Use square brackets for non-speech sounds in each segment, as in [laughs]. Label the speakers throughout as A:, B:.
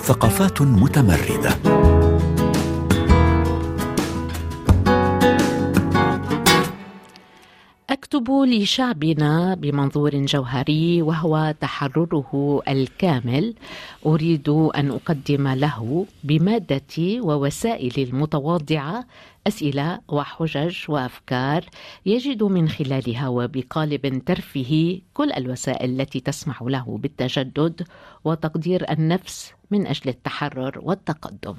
A: ثقافات
B: متمردة. لشعبنا بمنظور جوهري وهو تحرره الكامل أريد أن أقدم له بمادتي ووسائلي المتواضعة أسئلة وحجج وأفكار يجد من خلالها وبقالب ترفيهي كل الوسائل التي تسمح له بالتجدد وتقدير النفس من أجل التحرر والتقدم.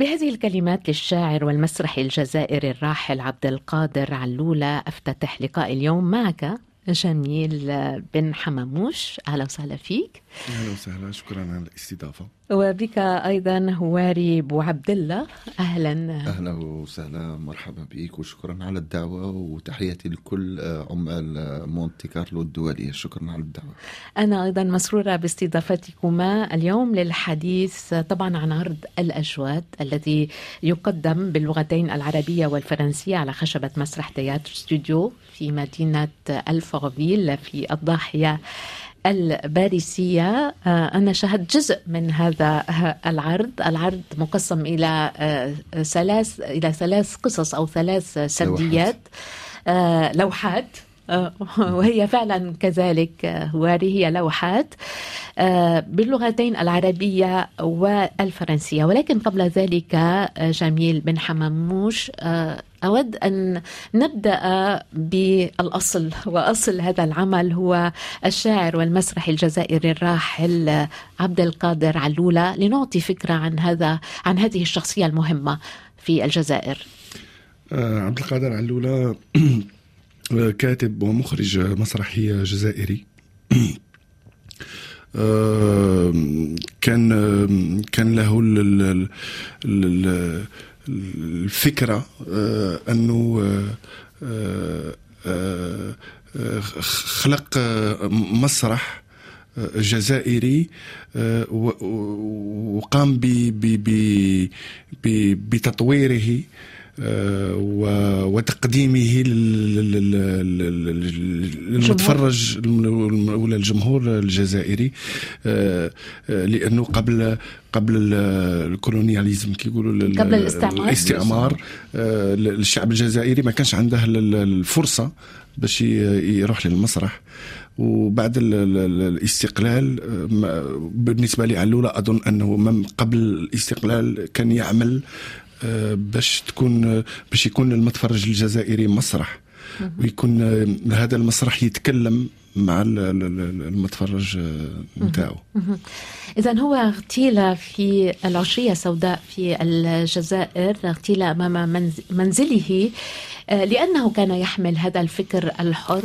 B: بهذه الكلمات للشاعر والمسرحي الجزائري الراحل عبد القادر علولة أفتتح لقاء اليوم معك جميل بن حماموش. أهلا وسهلا فيك.
C: أهلا وسهلا. شكرا على الاستضافة.
B: وبك أيضا هواري بو عبد الله أهلا.
C: أهلا وسهلا. مرحبا بك وشكرا على الدعوة. وتحياتي لكل عمال مونتي كارلو الدولية. شكرا على الدعوة.
B: أنا أيضا مسرورة باستضافتكما اليوم للحديث طبعا عن عرض الاجواد الذي يقدم باللغتين العربية والفرنسية على خشبة مسرح تياتر ستوديو في مدينة ألفورفيل في الضاحية الباريسية. أنا شاهدت جزء من هذا العرض. العرض مقسم إلى ثلاث إلى ثلاث قصص أو ثلاث سرديات لوحات, لوحات. [laughs] وهي فعلا كذلك هواري هي لوحات باللغتين العربية والفرنسية. ولكن قبل ذلك جميل بن حماموش أود أن نبدأ بالأصل. وأصل هذا العمل هو الشاعر والمسرحي الجزائري الراحل عبد القادر علولة لنعطي فكرة عن هذا عن هذه الشخصية المهمة في الجزائر.
C: عبد القادر علولة [clears throat] كاتب ومخرج مسرحي جزائري. [clears throat] كان كان له الفكرة أنه خلق مسرح جزائري وقام بتطويره وتقديمه للمتفرج ولا الجمهور الجزائري لأنه قبل قبل الكولونياليزم كيقولوا
B: قبل الاستعمار.
C: الاستعمار الشعب الجزائري ما كانش عنده الفرصة باش يروح للمسرح. وبعد الاستقلال بالنسبة لي علوله أظن أنه من قبل الاستقلال كان يعمل باش تكون باش يكون المتفرج الجزائري مسرح. ويكون هذا المسرح يتكلم مع المتفرج نتاعو.
B: إذا هو اغتيل في العشرية السوداء في الجزائر اغتيل أمام منزله لأنه كان يحمل هذا الفكر الحر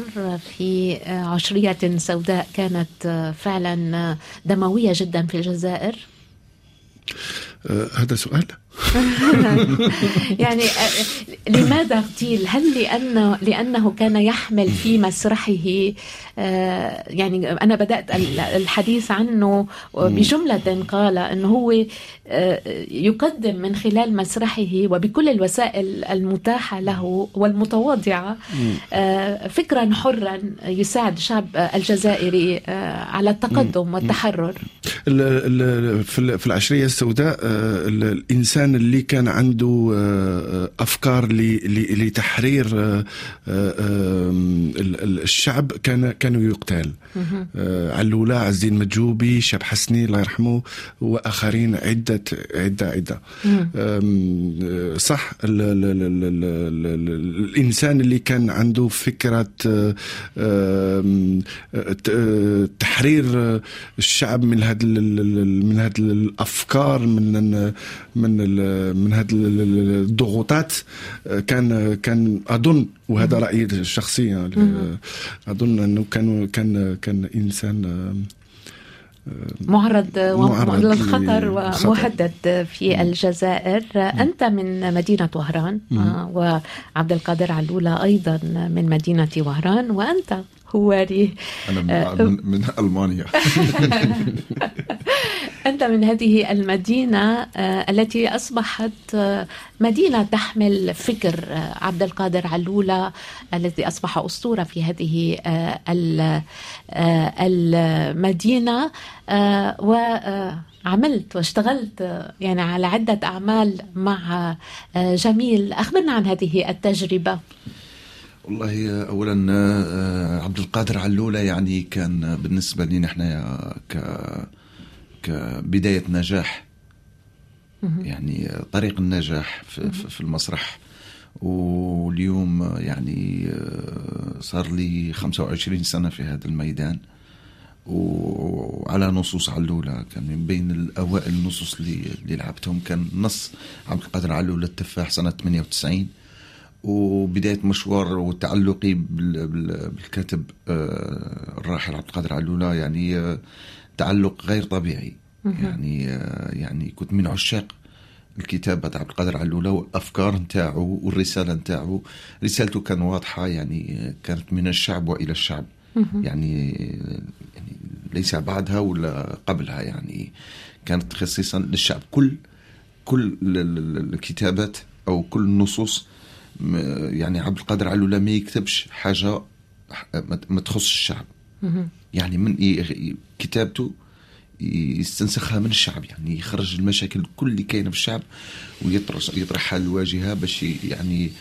B: في عشرية سوداء كانت فعلا دموية جدا في الجزائر.
C: هذا سؤال. [laughs]
B: يعني لماذا اغتيل؟ هل لأنه لأنه كان يحمل في مسرحه يعني أنا بدأت الحديث عنه بجملة قال أنه هو يقدم من خلال مسرحه وبكل الوسائل المتاحة له والمتواضعة فكرا حرا يساعد الشعب الجزائري على التقدم والتحرر.
C: في العشرية السوداء الإنسان اللي كان عنده أفكار لتحرير الشعب كان كانوا يقتال علولة عز الدين مجوبي شاب حسني الله يرحمه وآخرين عدة عدة عدة. صح ال ال ال ال ال الإنسان اللي كان عنده فكرة تحرير الشعب من هذا من هذه الأفكار من من من هذه الضغوطات كان كان أظن وهذا رأيي الشخصي أظن أنه كان كان كان إنسان
B: معرض, معرض للخطر ومهدد في الجزائر. أنت من مدينة وهران وعبد القادر علولة أيضا من مدينة وهران وأنت هواري
C: أنا من, من ألمانيا. [laughs]
B: أنت من هذه المدينة آه، التي أصبحت آه، مدينة تحمل فكر آه، عبد القادر علولة الذي أصبح أسطورة في هذه المدينة. وعملت واشتغلت يعني على عدة أعمال مع جميل. أخبرنا عن هذه التجربة.
D: والله اولا عبد القادر علولة يعني كان بالنسبة لي نحن ك كبداية نجاح. يعني طريق النجاح في, في المسرح. واليوم يعني آه، صار لي 25 سنة في هذا الميدان. وعلى نصوص علولة كان من بين الأوائل النصوص اللي, اللي لعبتهم كان نص عبد القادر علولة التفاح سنة 98 وبداية مشوار وتعلقي بالكاتب آه، الراحل عبد القادر علولة يعني آه، تعلق غير طبيعي. يعني آه، يعني كنت من عشاق الكتابة عبد القادر علولة والأفكار نتاعو والرسالة نتاعو. رسالته كان واضحة يعني كانت من الشعب وإلى الشعب. يعني يعني ليس بعدها ولا قبلها. يعني كانت خصيصا للشعب. كل كل الكتابات أو كل النصوص يعني عبد القادر علولة ما يكتبش حاجة ما تخص الشعب. يعني من كتابته يستنسخها من الشعب يعني يخرج المشاكل كل اللي كاينة في الشعب ويطرحها للواجهه باش يعني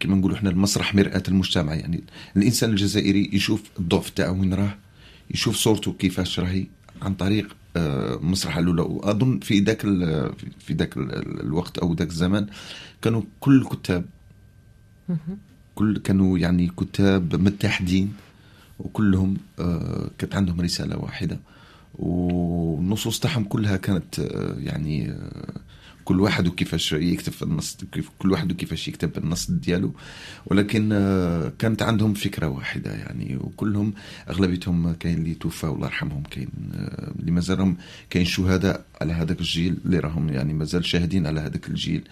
D: كما نقولوا إحنا المسرح مرآة المجتمع. يعني الإنسان الجزائري يشوف الضعف تاعو وين راه يشوف صورته كيفاش راهي عن طريق آه، مسرح الاولى وأظن في ذاك في ذاك الوقت أو ذاك الزمان كانوا كل الكتاب كل كانوا يعني كتاب متحدين وكلهم آه، كانت عندهم رسالة واحدة. والنصوص تاعهم كلها كانت آه، يعني آه، كل واحد وكيفاش يكتب في النص كيف كل واحد وكيفاش يكتب النص ديالو. ولكن كانت عندهم فكرة واحدة يعني وكلهم أغلبيتهم كاين اللي توفى الله يرحمهم كاين اللي مازالهم كاين شهداء على هذاك الجيل اللي راهم يعني مازال شاهدين على هذاك الجيل.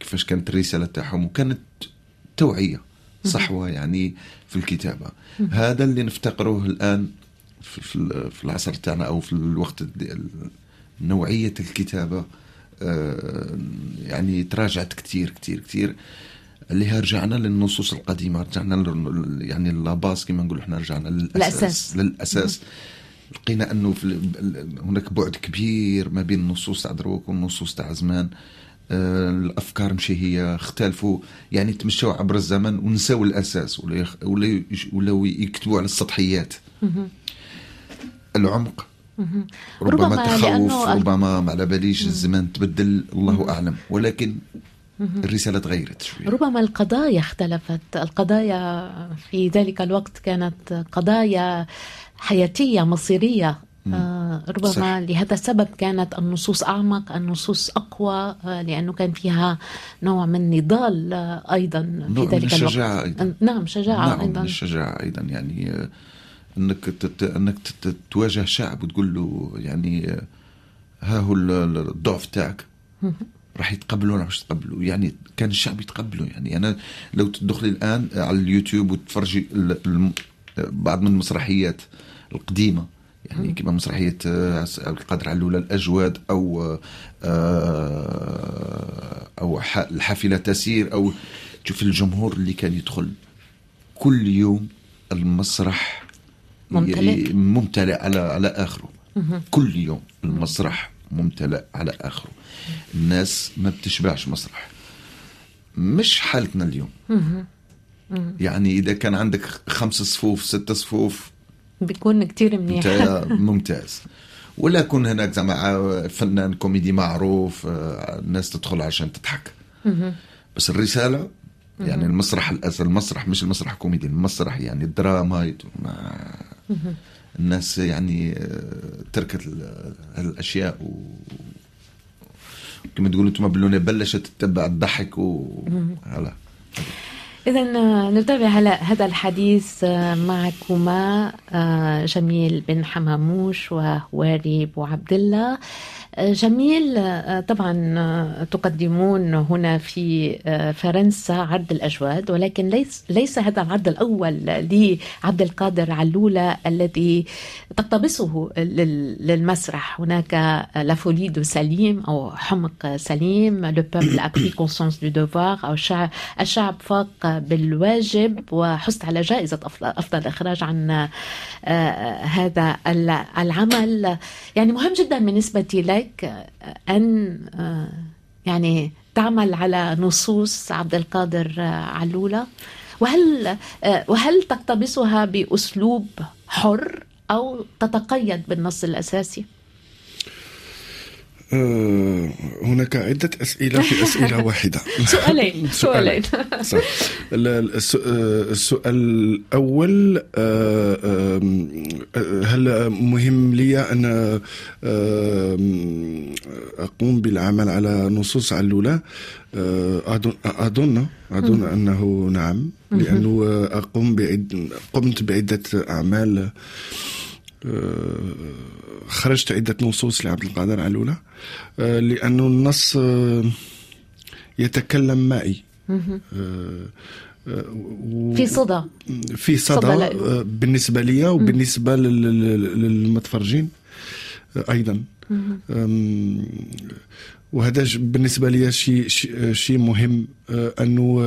D: كيفاش كانت الرسالة تاعهم وكانت توعية صحوة يعني في الكتابة. هذا اللي نفتقره الآن في, العصر تاعنا أو في الوقت نوعية الكتابة آه، يعني تراجعت كثير كثير كثير اللي رجعنا للنصوص القديمة رجعنا يعني لاباس كما نقولوا إحنا رجعنا للأساس للأساس. لقينا أنه في هناك بعد كبير ما بين النصوص تاع دروك والنصوص تاع زمان. آه، الأفكار مشي هي اختلفوا. يعني تمشوا عبر الزمن ونساو الأساس ولا ولا ولا يكتبوا على السطحيات. العمق. ربما, ربما تخوف ربما ما على باليش الزمان تبدل الله أعلم. ولكن الرسالة تغيرت شوية.
B: ربما القضايا اختلفت. القضايا في ذلك الوقت كانت قضايا حياتية مصيرية. آه ربما صح. لهذا السبب كانت النصوص أعمق النصوص أقوى آه لأنه كان فيها نوع من نضال آه أيضا في ذلك
D: الوقت.
B: أيضا. نعم شجاعة
D: نعم أيضا. الشجاعة أيضا. يعني انك تت... انك تت... تواجه شعب وتقول له يعني ها هو الضعف تاعك. راح يتقبلوا ولا مش يتقبلوا؟ يعني كان الشعب يتقبله يعني أنا لو تدخلي الآن على اليوتيوب وتفرجي بعض من المسرحيات القديمة يعني كما مسرحية القادر علولة الأجواد أو آه، أو الحافلة تسير أو تشوف الجمهور اللي كان يدخل. كل يوم المسرح
B: ممتلئ.
D: ممتلئ على على آخره. كل يوم المسرح ممتلئ على آخره. الناس ما بتشبعش مسرح. مش حالتنا اليوم. يعني إذا كان عندك خمس صفوف ست صفوف
B: بيكون كتير منيح. [laughs]
D: ممتاز. ولا يكون هناك زعما فنان كوميدي معروف آه، الناس تدخل عشان تضحك. بس الرسالة يعني المسرح المسرح مش المسرح كوميدي المسرح يعني الدراما الناس يعني آه، تركت هالاشياء و كما تقولوا أنتم باللونة بلشت تتبع الضحك و هلا.
B: إذا آه، نتابع هلا هذا الحديث آه، معكما جميل بن حماموش وهواري بو عبد الله. جميل. آه، طبعا آه، تقدمون هنا في آه، فرنسا عرض الأجواد ولكن ليس ليس هذا العرض الأول لعبد القادر علولة الذي تقتبسه للمسرح. هناك La folie سليم أو حمق سليم le peuple a pris conscience du devoir أو الشعب فاق بالواجب وحصلت على جائزة أفضل إخراج عن هذا العمل. يعني مهم جدا بالنسبة لك أن يعني تعمل على نصوص عبد القادر علولة وهل وهل تقتبسها بأسلوب حر أو تتقيد بالنص الأساسي؟
C: آه، هناك عدة أسئلة في أسئلة [laughs] واحدة.
B: سؤالين [laughs] سؤالين. [laughs]
C: صح. السؤال الأول آه، هل مهم لي أن أقوم بالعمل على نصوص علولة؟ أظن أظن أظن أنه نعم لأنه أقوم بعد قمت بعدة أعمال. خرجت عدة نصوص لعبد القادر علولة آه، لأنه النص آه، يتكلم معي
B: آه، في صدى.
C: في صدى بالنسبة لي وبالنسبة للمتفرجين أيضا. وهذا بالنسبة لي شيء شيء مهم أنه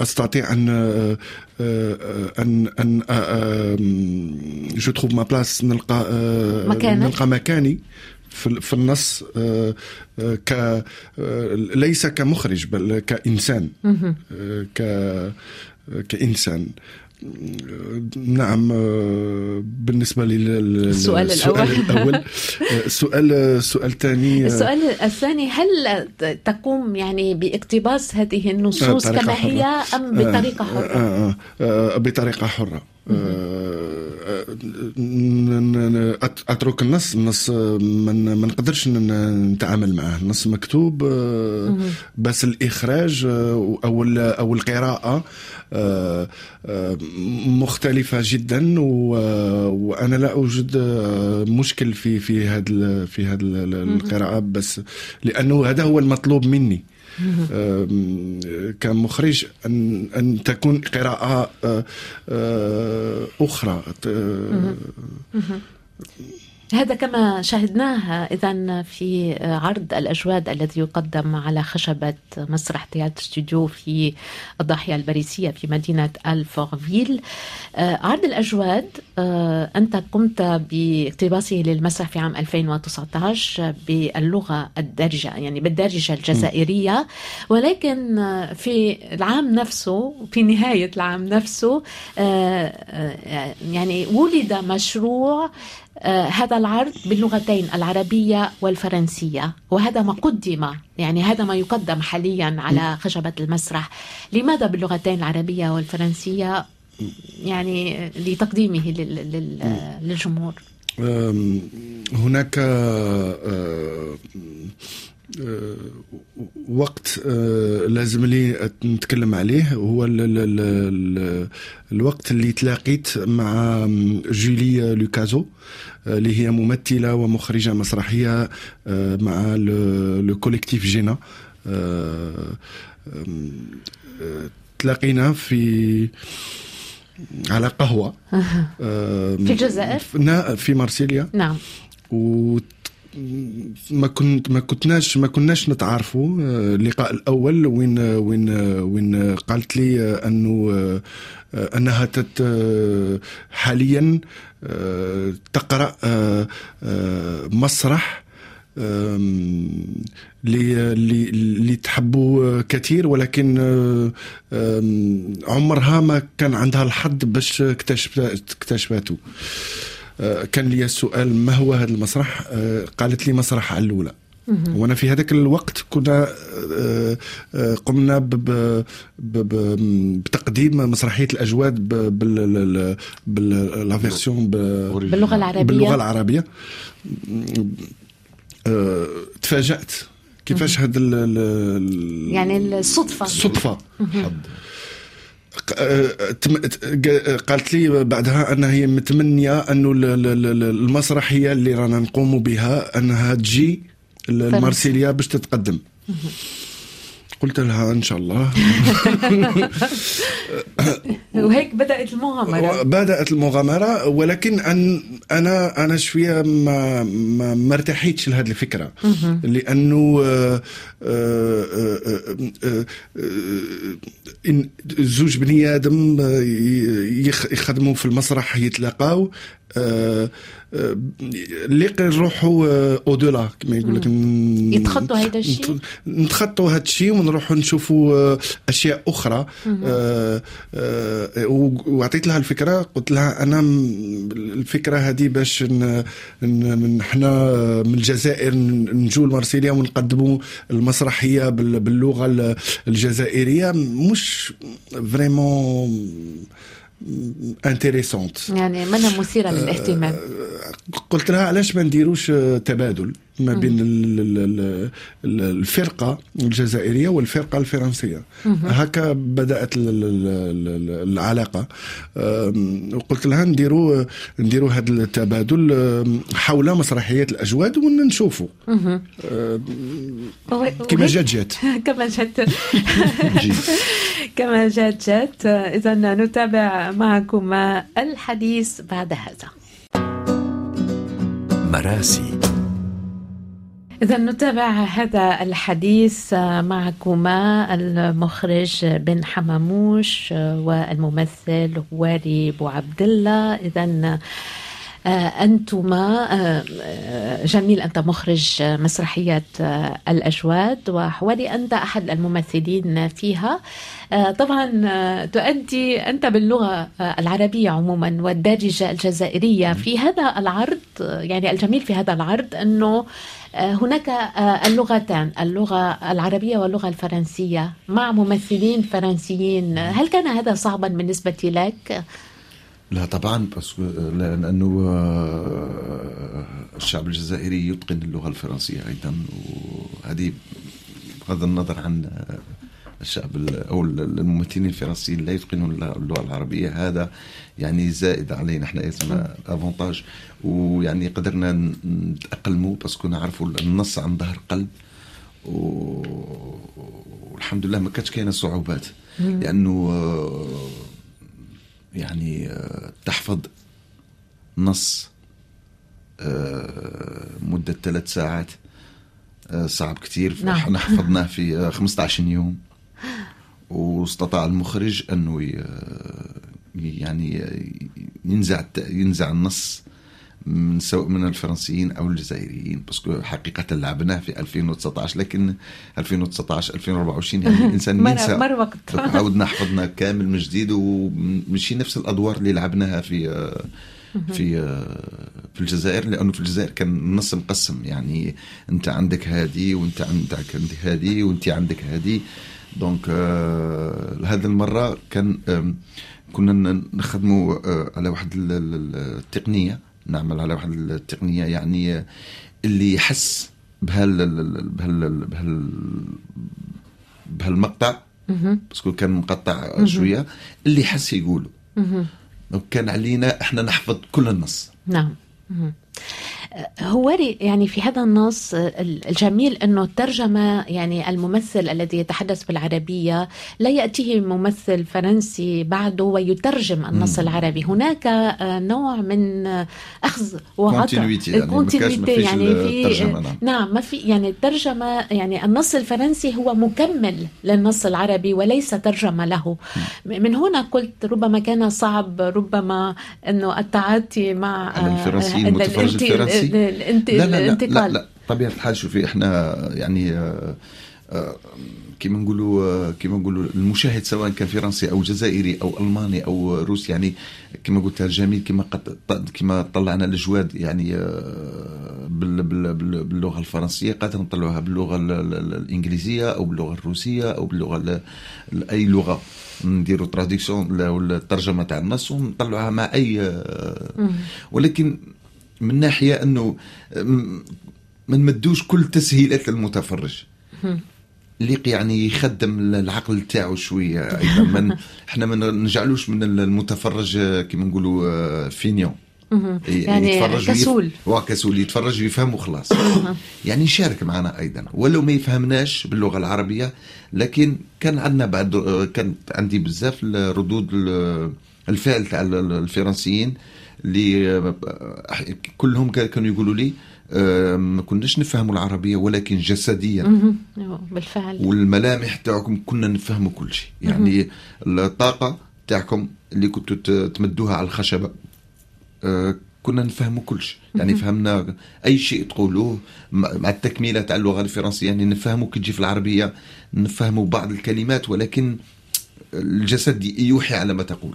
C: أستطيع أن ان أن je trouve ma place نلقى
B: مكانك.
C: نلقى مكاني في, النص ك ليس كمخرج بل كإنسان. ك كإنسان. نعم بالنسبة
B: للسؤال الأول.
C: الأول. السؤال السؤال الثاني
B: السؤال الثاني هل تقوم يعني باقتباس هذه النصوص كما هي أم بطريقة حرة؟
C: بطريقة حرة. أترك النص النص ما نقدرش نتعامل معه. النص مكتوب بس الإخراج أو أو القراءة مختلفة جدا وأنا لا أوجد مشكل في في هذا في هذه القراءة بس لأنه هذا هو المطلوب مني. كمخرج أن أن تكون قراءة أخرى.
B: هذا كما شاهدناه إذا في عرض الأجواد الذي يقدم على خشبه مسرح تياتر ستوديو في الضاحية الباريسية في مدينة ألفورفيل. عرض الأجواد أنت قمت باقتباسه للمسرح في عام 2019 باللغة الدارجة يعني بالدارجة الجزائرية. ولكن في العام نفسه في نهاية العام نفسه يعني ولد مشروع آه هذا العرض باللغتين العربية والفرنسية. وهذا ما قدم يعني هذا ما يقدم حاليا على خشبة المسرح. لماذا باللغتين العربية والفرنسية؟ يعني لتقديمه للجمهور.
C: هناك وقت لازم لي نتكلم عليه. هو الوقت اللي تلاقيت مع جولي لوكازو اللي هي ممثلة ومخرجة مسرحية مع لو كوليكتيف جينا تلاقينا في على قهوة.
B: في الجزائر؟
C: في مارسيليا.
B: نعم.
C: ما كنت ما كنتناش ما كناش نتعارفوا اللقاء الأول وين وين وين قالت لي أنه أنها تت حاليا تقرأ مسرح اللي تحبوا كثير ولكن عمرها ما كان عندها الحظ باش اكتشفته. كان لي السؤال ما هو هذا المسرح؟ قالت لي مسرح علولة وأنا في هذاك الوقت كنا قمنا بتقديم مسرحية الأجواد فيرسيون
B: باللغة العربية.
C: باللغة العربية. تفاجأت. كيفاش هذا
B: يعني الصدفة.
C: الصدفة. قالت لي بعدها انها هي متمنية انه المسرحيه اللي رانا نقوم بها أنها تجي المارسيليا باش تتقدم. قلت لها إن شاء الله. [laughs]
B: وهيك بدأت المغامرة.
C: بدأت المغامرة ولكن أن أنا أنا شوية ما ما, ما ارتحيتش لهذه الفكرة. لأنه آه، آه، آه، زوج بني آدم يخدموا في المسرح يتلاقاو اللي نروحوا أودولا كما يقول لك
B: يتخطوا هذا الشيء؟
C: نتخطوا هذا الشيء ونروحوا نشوفوا أشياء أخرى. وعطيت لها الفكرة قلت لها أنا الفكرة هذه باش نحنا من الجزائر نجوا لمارسيليا ونقدموا المسرحية باللغة الجزائرية. مش vraiment intéressante.
B: يعني منها مثيره للاهتمام؟
C: قلت لها علاش ما نديروش تبادل ما بين الفرقة الجزائرية والفرقة الفرنسية. هكا بدأت العلاقة. وقلت لها نديروا نديروا هذا التبادل حول مسرحيه الأجواد ونشوفوا [laughs] كما جات جات.
B: كما جات. كما جات جات. اذا نتابع معكم الحديث بعد هذا. مراسي. إذا نتابع هذا الحديث معكما المخرج بن حماموش والممثل واري بو عبد الله. إذا أنتما جميل أنت مخرج مسرحية الأجواد وحوالي أنت أحد الممثلين فيها. طبعا تؤدي أنت باللغة العربية عموما والدارجة الجزائرية في هذا العرض. يعني الجميل في هذا العرض أنه هناك اللغتان اللغة العربية واللغة الفرنسية مع ممثلين فرنسيين. هل كان هذا صعبا بالنسبة لك؟
D: لا طبعا بس لأنه آه، الشعب الجزائري يتقن اللغة الفرنسية أيضا وهذه بغض النظر عن آه، الشعب أو الممثلين الفرنسيين لا يتقنون اللغة العربية هذا يعني زائد علينا إحنا اسمه افونتاج ويعني قدرنا نتأقلموا باسكو نعرفوا النص عن ظهر قلب والحمد لله ما كانتش كاينة صعوبات. لأنه آه، يعني آه، تحفظ نص آه، مدة ثلاث ساعات آه، صعب كثير نعم. حفظناه في 15 يوم واستطاع المخرج أنه يعني ينزع ينزع النص من سواء من الفرنسيين أو الجزائريين. باسكو حقيقة لعبناه في 2019 لكن 2019 2024 يعني [laughs] الإنسان ينسى.
B: مر وقت. [laughs]
D: عاودنا حفظنا كامل من جديد ومشي نفس الأدوار اللي لعبناها في في في الجزائر لأنه في الجزائر كان النص مقسم. يعني أنت عندك هذه وأنت عندك هذه وأنت عندك هذه Donc آه هذه المرة كان كنا نخدموا آه على واحد التقنية. نعمل على واحد التقنية يعني اللي يحس بهال بهال بهال بهالمقطع. Parce que كان مقطع شوية اللي يحس يقوله. كان علينا إحنا نحفظ كل النص.
B: نعم. هو يعني في هذا النص الجميل إنه الترجمة يعني الممثل الذي يتحدث بالعربية لا يأتيه ممثل فرنسي بعده ويترجم النص العربي. هناك نوع من أخذ
D: وعطاء يعني, يعني في نعم.
B: نعم ما في يعني الترجمة يعني النص الفرنسي هو مكمل للنص العربي وليس ترجمة له. من هنا قلت ربما كان صعب ربما إنه التعاطي مع
D: الفرنسيين الفرنسي؟ الانتقال لا, لا طبيعة الحال شوفي إحنا يعني آه، آه، كما نقولوا آه، كما نقولوا المشاهد سواء كان فرنسي أو جزائري أو ألماني أو روسي يعني كما قلت الجميل كما قد كما طلعنا الأجواد يعني باللغة الفرنسية قادر نطلعوها باللغة الإنجليزية أو باللغة الروسية أو باللغة أي لغة نديروا تراديكسيون الترجمة تاع النص ونطلعوها مع أي ولكن من ناحية إنه ما نمدوش كل تسهيلات للمتفرج. اللي يعني يخدم العقل تاعو شوية أيضا. من [laughs] إحنا ما نجعلوش من المتفرج كيما نقولوا فينيون
B: يعني يتفرج كسول.
D: ويف... كسول. يتفرج ويفهم وخلاص يعني يشارك معنا أيضا. ولو ما يفهمناش باللغة العربية لكن كان عندنا بعد كان عندي بزاف ردود الفعل تاع الفرنسيين. اللي كلهم كانوا يقولوا لي ما كناش نفهموا العربية ولكن جسديا.
B: بالفعل.
D: والملامح تاعكم كنا نفهموا كل شيء. يعني الطاقة تاعكم اللي كنتوا تمدوها على الخشبة آه، كنا نفهموا كل شيء. يعني فهمنا أي شيء تقولوه مع التكملة تاع اللغة الفرنسية يعني نفهموا كي تجي في العربية نفهموا بعض الكلمات ولكن الجسد يوحي على ما تقول.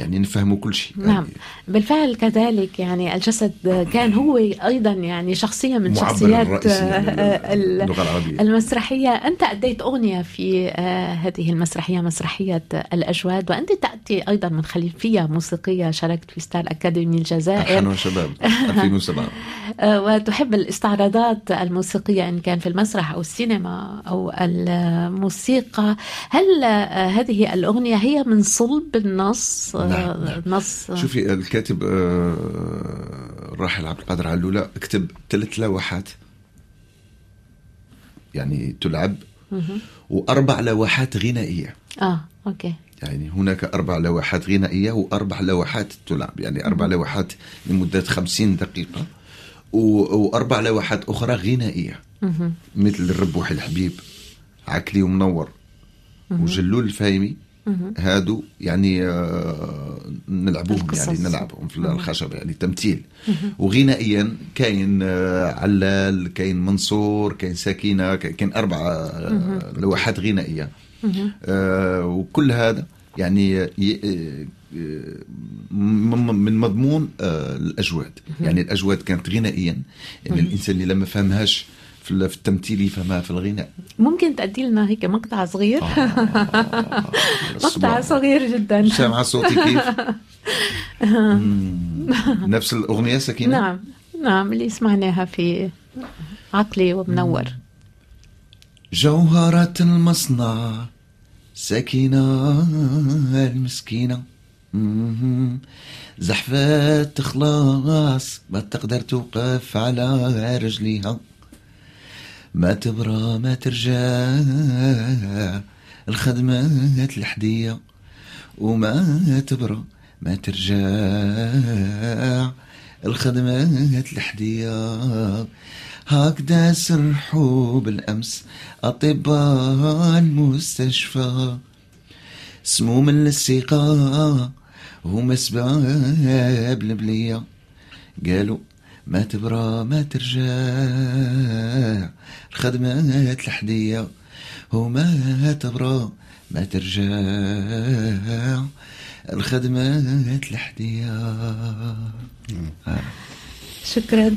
D: يعني نفهموا كل شيء.
B: نعم. يعني بالفعل كذلك يعني الجسد كان هو أيضا يعني شخصية من شخصيات اللغة العربية. المسرحية. أنت أديت أغنية في آه، هذه المسرحية مسرحية الأجواد وأنت تأتي أيضا من خلفيه موسيقية شاركت في ستار أكاديمي الجزائر.
D: أحنا شباب 2007 [laughs]
B: آه، وتحب الاستعراضات الموسيقية إن كان في المسرح أو السينما أو الموسيقى. هل آه، هذه هذه الأغنية هي من صلب النص
D: نعم. آه، نص شوفي الكاتب الراحل آه، عبد القادر علولة كتب ثلاث لوحات. يعني تلعب وأربع لوحات غنائية.
B: آه أوكي.
D: يعني هناك أربع لوحات غنائية وأربع لوحات تلعب. يعني أربع لوحات لمدة خمسين دقيقة وأربع لوحات أخرى غنائية. مثل الربوح الحبيب عكلي ومنور. وجلول الفايمي هادو يعني آه نلعبوهم يعني نلعبهم في الخشب يعني تمثيل وغنائيا كاين آه علال كاين منصور كاين سكينه كاين أربع آه لوحات غنائية. وكل هذا يعني من مضمون الأجواد. يعني الأجواد كانت غنائيا. يعني الإنسان اللي لما فهمهاش في التمثيل يفهمها في الغناء.
B: ممكن تأدي لنا هيك مقطع صغير؟ آه [laughs] مقطع صغير جدا.
D: سامعة صوتي كيف؟ [laughs] نفس الأغنية سكينة
B: نعم نعم اللي سمعناها في عقلي ومنور.
D: جوهرة المصنع سكينة المسكينة. زحفات خلاص ما تقدر توقف على رجليها. ما تبرى ما ترجع الخدمات الحدية. وما تبرى ما ترجع الخدمات الحدية. هكذا سرحوا بالأمس أطباء المستشفى. سموم للسقاء هما سباب البلية قالوا ما تبرى ما ترجع الخدمات الحدية وما تبرى ما ترجع الخدمات الحدية.
B: آه. شكرا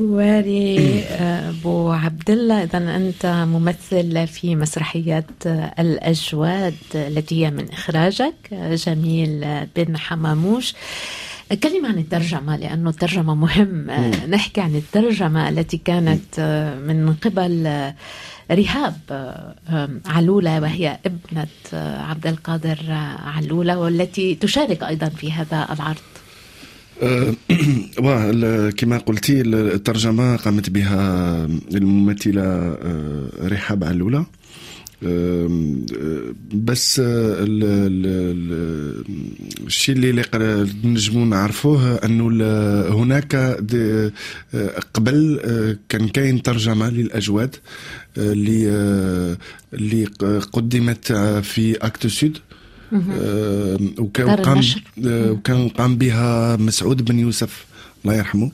B: هواري أبو عبد الله. اذا أنت ممثل في مسرحية الأجواد التي هي من إخراجك جميل بن حماموش. كلمة عن الترجمة لأنه الترجمة مهم. نحكي عن الترجمة التي كانت من قبل رهاب علولة وهي ابنة عبد القادر علولة والتي تشارك أيضا في هذا العرض. [clears throat]
C: كما قلتي الترجمة قامت بها الممثلة رحاب علولة بس الشيء اللي نجمو نعرفوه أنه هناك قبل كان كاين ترجمة للأجواد اللي اللي قدمت في اكتو سود وكان قام وكان قام بها مسعود بن يوسف. الله يرحمه.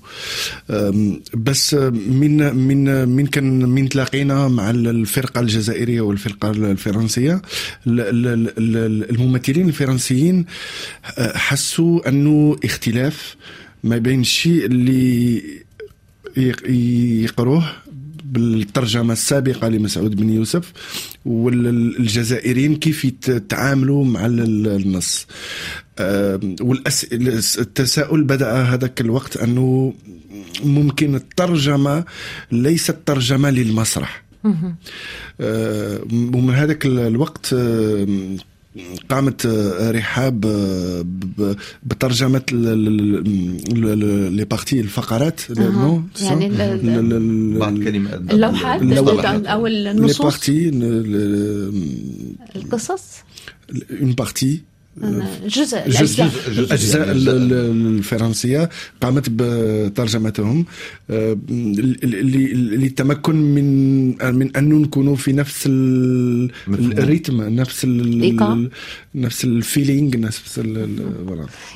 C: بس من من من كان من تلاقينا مع الفرقة الجزائرية والفرقة الفرنسية الممثلين الفرنسيين أه، حسوا أنه اختلاف ما بين الشيء اللي يقروه بالترجمة السابقة لمسعود بن يوسف والجزائريين كيف يتعاملوا مع النص. والتساؤل بدأ هذاك الوقت أنه ممكن الترجمة ليست ترجمة للمسرح. آه، ومن هذاك الوقت آه، قامت آه، رحاب آه، ب- بترجمه les parties الفقرات نو
B: يعني اللوحات. أو
C: les
B: النصوص
C: partie
B: القصص
C: en parties
B: جزء
C: جزء
B: الاجزاء
C: الاجزاء
D: يعني
C: ال- ال- الفرنسية قامت بترجمتهم آه، للتمكن من من أن نكونوا في نفس. ال rythme نفس ال-. نفس ال feeling نفس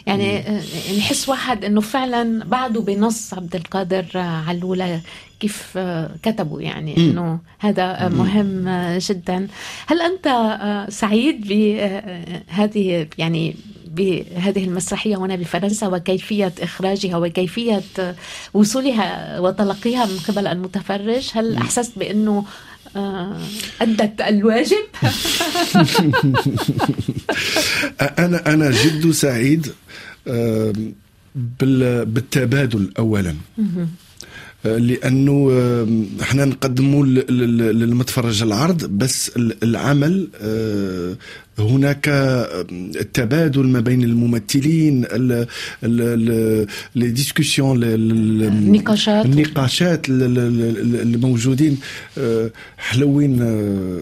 B: يعني آه، نحس واحد إنه فعلا بعده بنص عبد القادر آه، علولة كيف كتبوا يعني إنه هذا مهم جدا. هل أنت سعيد بهذه يعني بهذه المسرحية هنا بفرنسا وكيفية إخراجها وكيفية آه، وصولها وتلقيها من قبل المتفرج؟ هل أحسست بأنه آه، أدت الواجب؟ [laughs]
C: أنا أنا جد سعيد بال- بالتبادل اولا. آه، لأنه إحنا نقدموا للمتفرج العرض بس ال- العمل آه، هناك آه، تبادل ما بين الممثلين لي ديسكسيون
B: النقاشات.
C: النقاشات ال- ال- ال- الموجودين آه، حلوين آه،.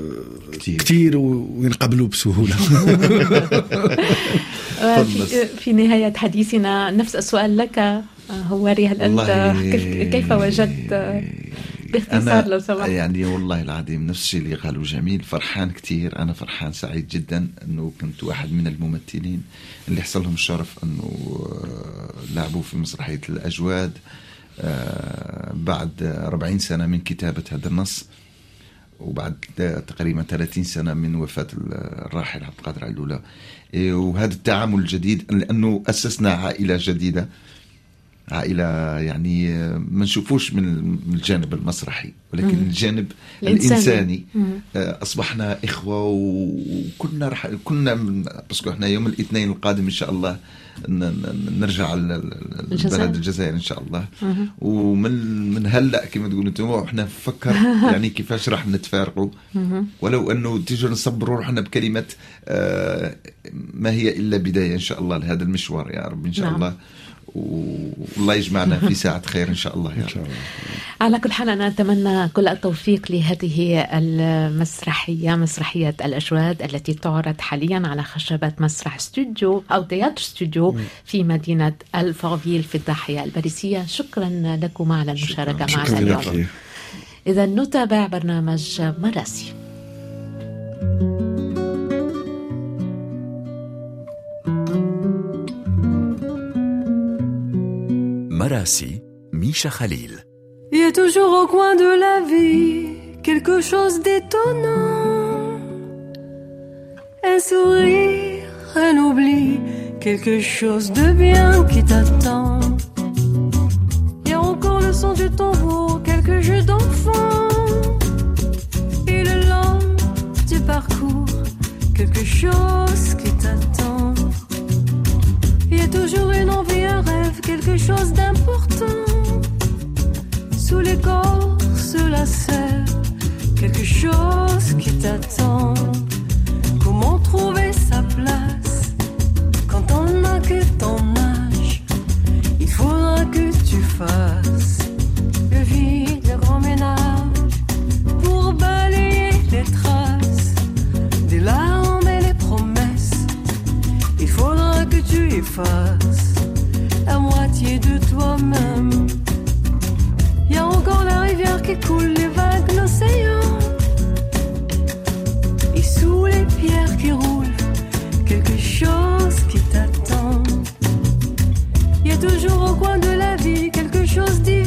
D: كتير
C: وينقبلوا بسهولة [laughs]
B: في, في نهاية حديثنا نفس السؤال لك آه، هواري هل أنت كيف, وجدت آه، باختصار لو سمحت؟
D: يعني والله العظيم نفس الشيء اللي قالوا جميل فرحان كتير. أنا فرحان سعيد جدا أنه كنت واحد من الممثلين اللي حصل لهم الشرف آه، لعبوا في مسرحية الأجواد آه، بعد 40 سنة من كتابة هذا النص وبعد تقريبا 30 سنة من وفاة الراحل عبد القادر علولة وهذا التعامل الجديد لأنه أسسنا عائلة جديدة. عائلة يعني ما نشوفوش من الجانب المسرحي ولكن
B: مم.
D: الجانب
B: الإنساني.
D: الإنساني
B: مم.
D: آه، أصبحنا إخوة وكنا رح كنا باسكو إحنا يوم الاثنين القادم إن شاء الله نرجع ال-
B: الجزائر.
D: إن شاء الله
B: مهم.
D: ومن من هلأ كما تقولوا أنتم إحنا نفكر [laughs] يعني كيفاش راح نتفارقوا. ولو أنه تيجوا نصبروا روحنا بكلمة آه، ما هي إلا بداية إن شاء الله لهذا المشوار يا رب إن شاء
B: نعم.
D: الله والله يجمعنا في ساعة خير إن شاء الله يا رب.
B: على كل حال أنا أتمنى كل التوفيق لهذه المسرحية مسرحية الأجواد التي تعرض حاليا على خشبة مسرح استوديو أو تياتر استوديو في مدينة الفافيل في الضاحية الباريسية. شكرا لكم على المشاركة معنا
C: شكرا
B: اليوم.
C: لك
B: إذا نتابع برنامج مراسي.
E: Il y a toujours au coin de la vie quelque chose d'étonnant. Un sourire, un oubli, quelque chose de bien qui t'attend. Il y a encore le son du tambour, quelques jeux d'enfants. Et le long du parcours, quelque chose qui t'attend. Il y a toujours une envie, un rêve quelque chose d'important sous l'écorce la sève, quelque chose qui t'attend. Comment trouver sa place quand on n'a que ton âge? Il faudra que tu fasses le vide, le grand ménage pour balayer les traces des larmes et les promesses. Il faudra que tu effaces la toi-même. Y a encore la rivière qui coule, les vagues, l'océan. Et sous les pierres qui roulent, quelque chose qui t'attend. Y a toujours au coin de la vie quelque chose d'évident.